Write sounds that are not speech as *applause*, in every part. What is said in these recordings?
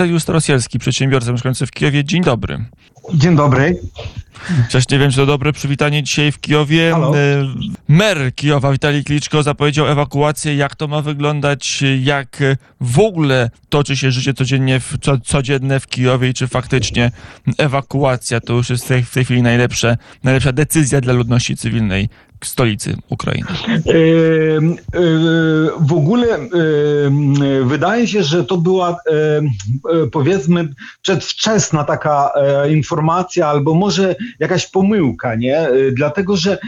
Sergiusz Starosielski, przedsiębiorca mieszkający w Kijowie. Dzień dobry. Dzień dobry. Cześć, nie wiem, czy to dobre przywitanie dzisiaj w Kijowie. Halo. E, Mer Kijowa, Witalij Kliczko, zapowiedział ewakuację. Jak to ma wyglądać? Jak w ogóle toczy się życie codziennie w, co, codzienne w Kijowie i czy faktycznie ewakuacja to już jest w tej, w tej chwili najlepsze, najlepsza decyzja dla ludności cywilnej stolicy Ukrainy? W ogóle wydaje się, że to była e, powiedzmy przedwczesna taka e, informacja albo może jakaś pomyłka, nie? E, Dlatego, że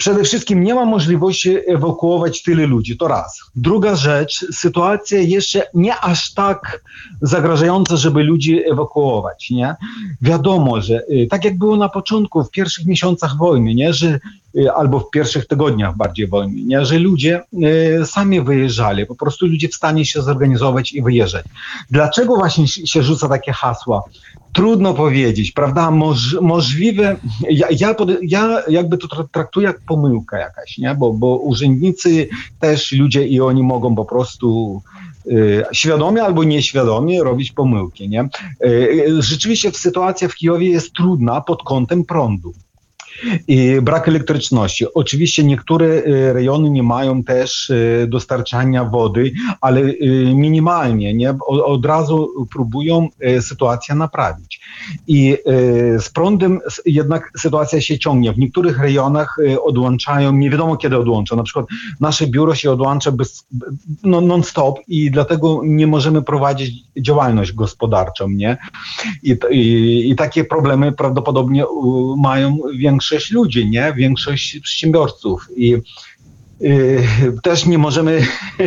Przede wszystkim nie ma możliwości ewakuować tyle ludzi, to raz. Druga rzecz, sytuacja jeszcze nie aż tak zagrażająca, żeby ludzi ewakuować, nie? Wiadomo, że tak jak było na początku, w pierwszych miesiącach wojny, nie? Że, albo w pierwszych tygodniach bardziej wojny, nie? Że ludzie y, sami wyjeżdżali, po prostu ludzie w stanie się zorganizować i wyjeżdżać. Dlaczego właśnie się rzuca takie hasła? Trudno powiedzieć, prawda? Moż, możliwe, ja, ja, pod, ja jakby to tra- traktuję jak pomyłka jakaś, nie? Bo, bo urzędnicy też ludzie i oni mogą po prostu y, świadomie albo nieświadomie robić pomyłki, nie? Y, y, rzeczywiście sytuacja w Kijowie jest trudna pod kątem prądu. I brak elektryczności. Oczywiście niektóre y, rejony nie mają też y, dostarczania wody, ale y, minimalnie, nie? Od razu próbują sytuację naprawić. I z prądem jednak sytuacja się ciągnie. W niektórych rejonach odłączają, nie wiadomo kiedy odłączą. Na przykład nasze biuro się odłącza bez, no, non-stop i dlatego nie możemy prowadzić działalność gospodarczą, nie? I, i, i takie problemy prawdopodobnie mają większość ludzi, nie? Większość przedsiębiorców. I też nie możemy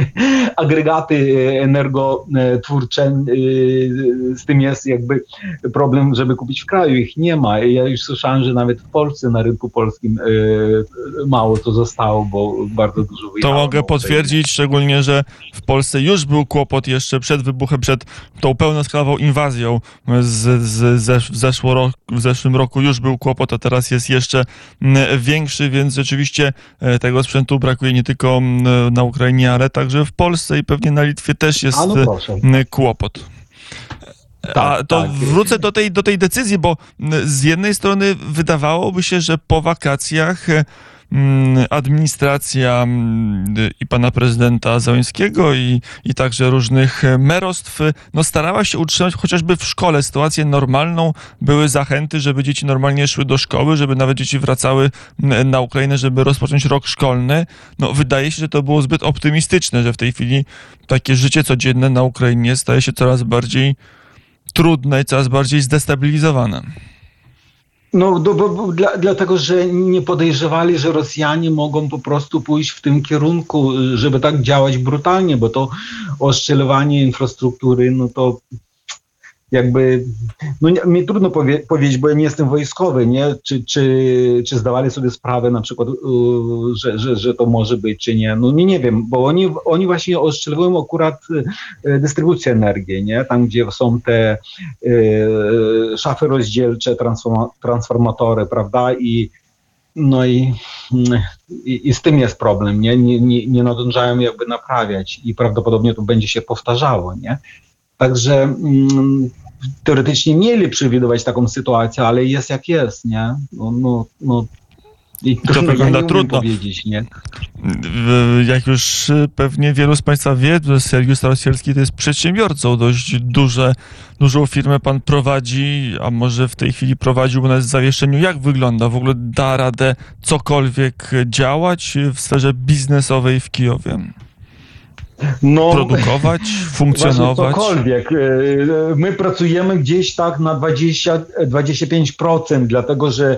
*laughs* agregaty energotwórcze, y, z tym jest jakby problem, żeby kupić w kraju. Ich nie ma. Ja już słyszałem, że nawet w Polsce, na rynku polskim y, mało to zostało, bo bardzo dużo To wyjechało. mogę potwierdzić, szczególnie, że w Polsce już był kłopot jeszcze przed wybuchem, przed tą pełnoskalową inwazją z, z, zeszło rok, w zeszłym roku już był kłopot, a teraz jest jeszcze mm, większy, więc rzeczywiście e, tego sprzętu brakuje nie tylko na Ukrainie, ale także w Polsce i pewnie na Litwie też jest A no mm, kłopot. A Tak, to tak. wrócę do tej, do tej decyzji, bo z jednej strony wydawałoby się, że po wakacjach administracja mm, i pana prezydenta Załęskiego i, i także różnych e, merostw no, starała się utrzymać chociażby w szkole sytuację normalną. Były zachęty, żeby dzieci normalnie szły do szkoły, żeby nawet dzieci wracały mm, na Ukrainę, żeby rozpocząć rok szkolny. No, wydaje się, że to było zbyt optymistyczne, że w tej chwili takie życie codzienne na Ukrainie staje się coraz bardziej trudne i coraz bardziej zdestabilizowane. No, do, bo, bo, dla, dlatego, że nie podejrzewali, że Rosjanie mogą po prostu pójść w tym kierunku, żeby tak działać brutalnie, bo to oszczelowanie infrastruktury, no to jakby, no nie, mi trudno powie, powiedzieć, bo ja nie jestem wojskowy, nie? Czy, czy, czy zdawali sobie sprawę na przykład, y, że, że, że to może być, czy nie. No nie, nie wiem, bo oni, oni właśnie oszczeliwują akurat y, dystrybucję energii, nie? Tam, gdzie są te y, szafy rozdzielcze, transforma, transformatory, prawda? I no i, i, i z tym jest problem, nie? Nie, nie? nie nadążają jakby naprawiać i prawdopodobnie to będzie się powtarzało, nie? Także mm, teoretycznie mieli przewidywać taką sytuację, ale jest jak jest, nie? No, no, no. I To trudno, wygląda ja trudno. powiedzieć, nie? Jak już y, pewnie wielu z Państwa wie, Sergiusz Starosielski to jest przedsiębiorcą. Dość duże, dużą firmę Pan prowadzi, a może w tej chwili prowadził nas w zawieszeniu. Jak wygląda? W ogóle da radę cokolwiek działać w sferze biznesowej w Kijowie? No, Produkować, *laughs* funkcjonować? Cokolwiek. Y, My pracujemy gdzieś tak na 20, 25%, dlatego że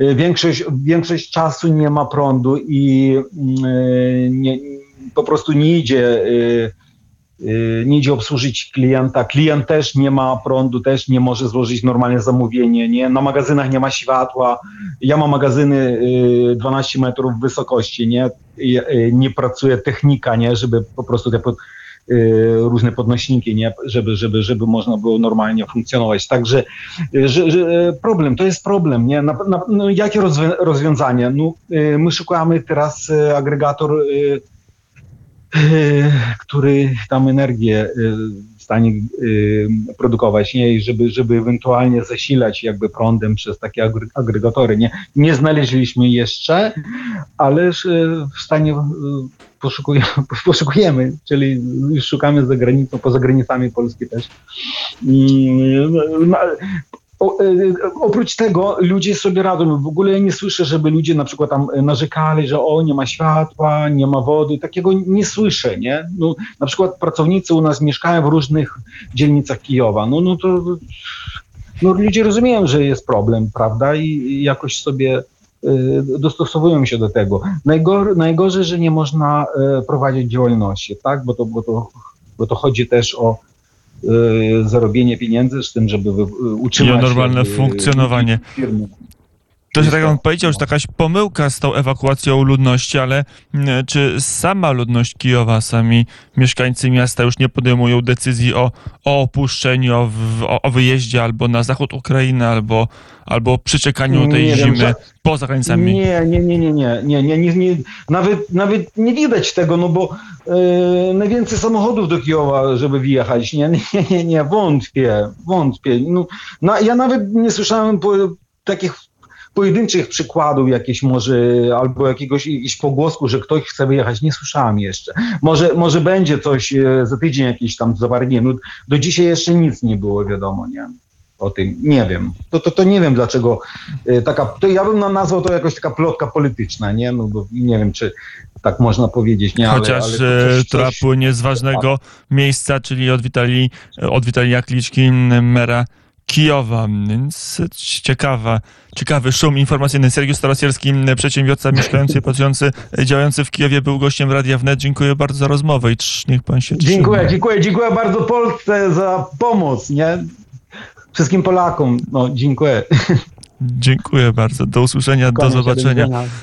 y, większość, większość czasu nie ma prądu i y, nie, po prostu nie idzie, nie idzie obsłużyć klienta. Klient też nie ma prądu, też nie może złożyć normalnie zamówienie. Nie? Na magazynach nie ma światła. Ja mam magazyny y, 12 metrów wysokości, nie? Y, nie pracuje technika, nie? żeby po prostu te pod, y, różne podnośniki, nie? Żeby, żeby, żeby można było normalnie funkcjonować. Także y, że, że problem, to jest problem. Nie? Na, na, no, jakie rozwią- rozwiązanie? No, y, my szukamy teraz y, agregator, y, y, *laughs* który tam energię y, stanie y, produkować, nie? I żeby, żeby ewentualnie zasilać jakby prądem przez takie agregatory, nie? Nie znaleźliśmy jeszcze, ale w stanie poszukujemy, *laughs* poszukujemy, czyli szukamy za granicą, poza granicami Polski też. No, o, oprócz tego ludzie sobie radzą. W ogóle nie słyszę, żeby ludzie na przykład tam narzekali, że o, nie ma światła, nie ma wody. Takiego nie słyszę, nie? No, na przykład pracownicy u nas mieszkają w różnych dzielnicach Kijowa. No, no to no, ludzie rozumieją, że jest problem, prawda? I jakoś sobie dostosowują się do tego. Najgor, najgorzej, że nie można prowadzić działalności, tak? Bo to, bo to, bo to chodzi też o zarobienie pieniędzy, z tym, żeby utrzymać... I normalne funkcjonowanie. Firmy. To się tak jak powiedział, że jakaś pomyłka z tą ewakuacją ludności, ale mm, czy sama ludność Kijowa, sami mieszkańcy miasta już nie podejmują decyzji o, o opuszczeniu, o, o, wyjeździe albo na zachód Ukrainy, albo, albo przyczekaniu tej nie zimy wiem, poza granicami? Nie, nie, nie, nie, nie, nie, nie, nie, nie, nawet, nawet nie widać tego, no bo yy, najwięcej samochodów do Kijowa, żeby wjechać, nie, *laughs* nie, nie, nie, wątpię, wątpię. No, na, ja nawet nie słyszałem po, takich pojedynczych przykładów jakieś może, albo jakiegoś, jakiegoś pogłosku, że ktoś chce wyjechać, nie słyszałem jeszcze. Może, może będzie coś e, za tydzień jakiś tam zawarnie. No, do dzisiaj jeszcze nic nie było wiadomo, nie? O tym nie wiem. To, to, to nie wiem dlaczego e, taka, to ja bym nazwał to jakoś taka plotka polityczna, nie? No bo nie wiem, czy tak można powiedzieć, nie? Chociaż ale, ale coś, coś... płynie z ważnego miejsca, czyli od Witalii, od Witalii Jakliczki, mera Kijowa, więc ciekawa, ciekawy szum informacyjny. Sergiusz Starosierski, przedsiębiorca mieszkający *laughs* pracujący, działający w Kijowie, był gościem Radia Wnet. Dziękuję bardzo za rozmowę i niech pan się trzyma. Dziękuję, dziękuję, dziękuję bardzo Polsce za pomoc, nie? Wszystkim Polakom, no dziękuję. Dziękuję bardzo. Do usłyszenia, do zobaczenia.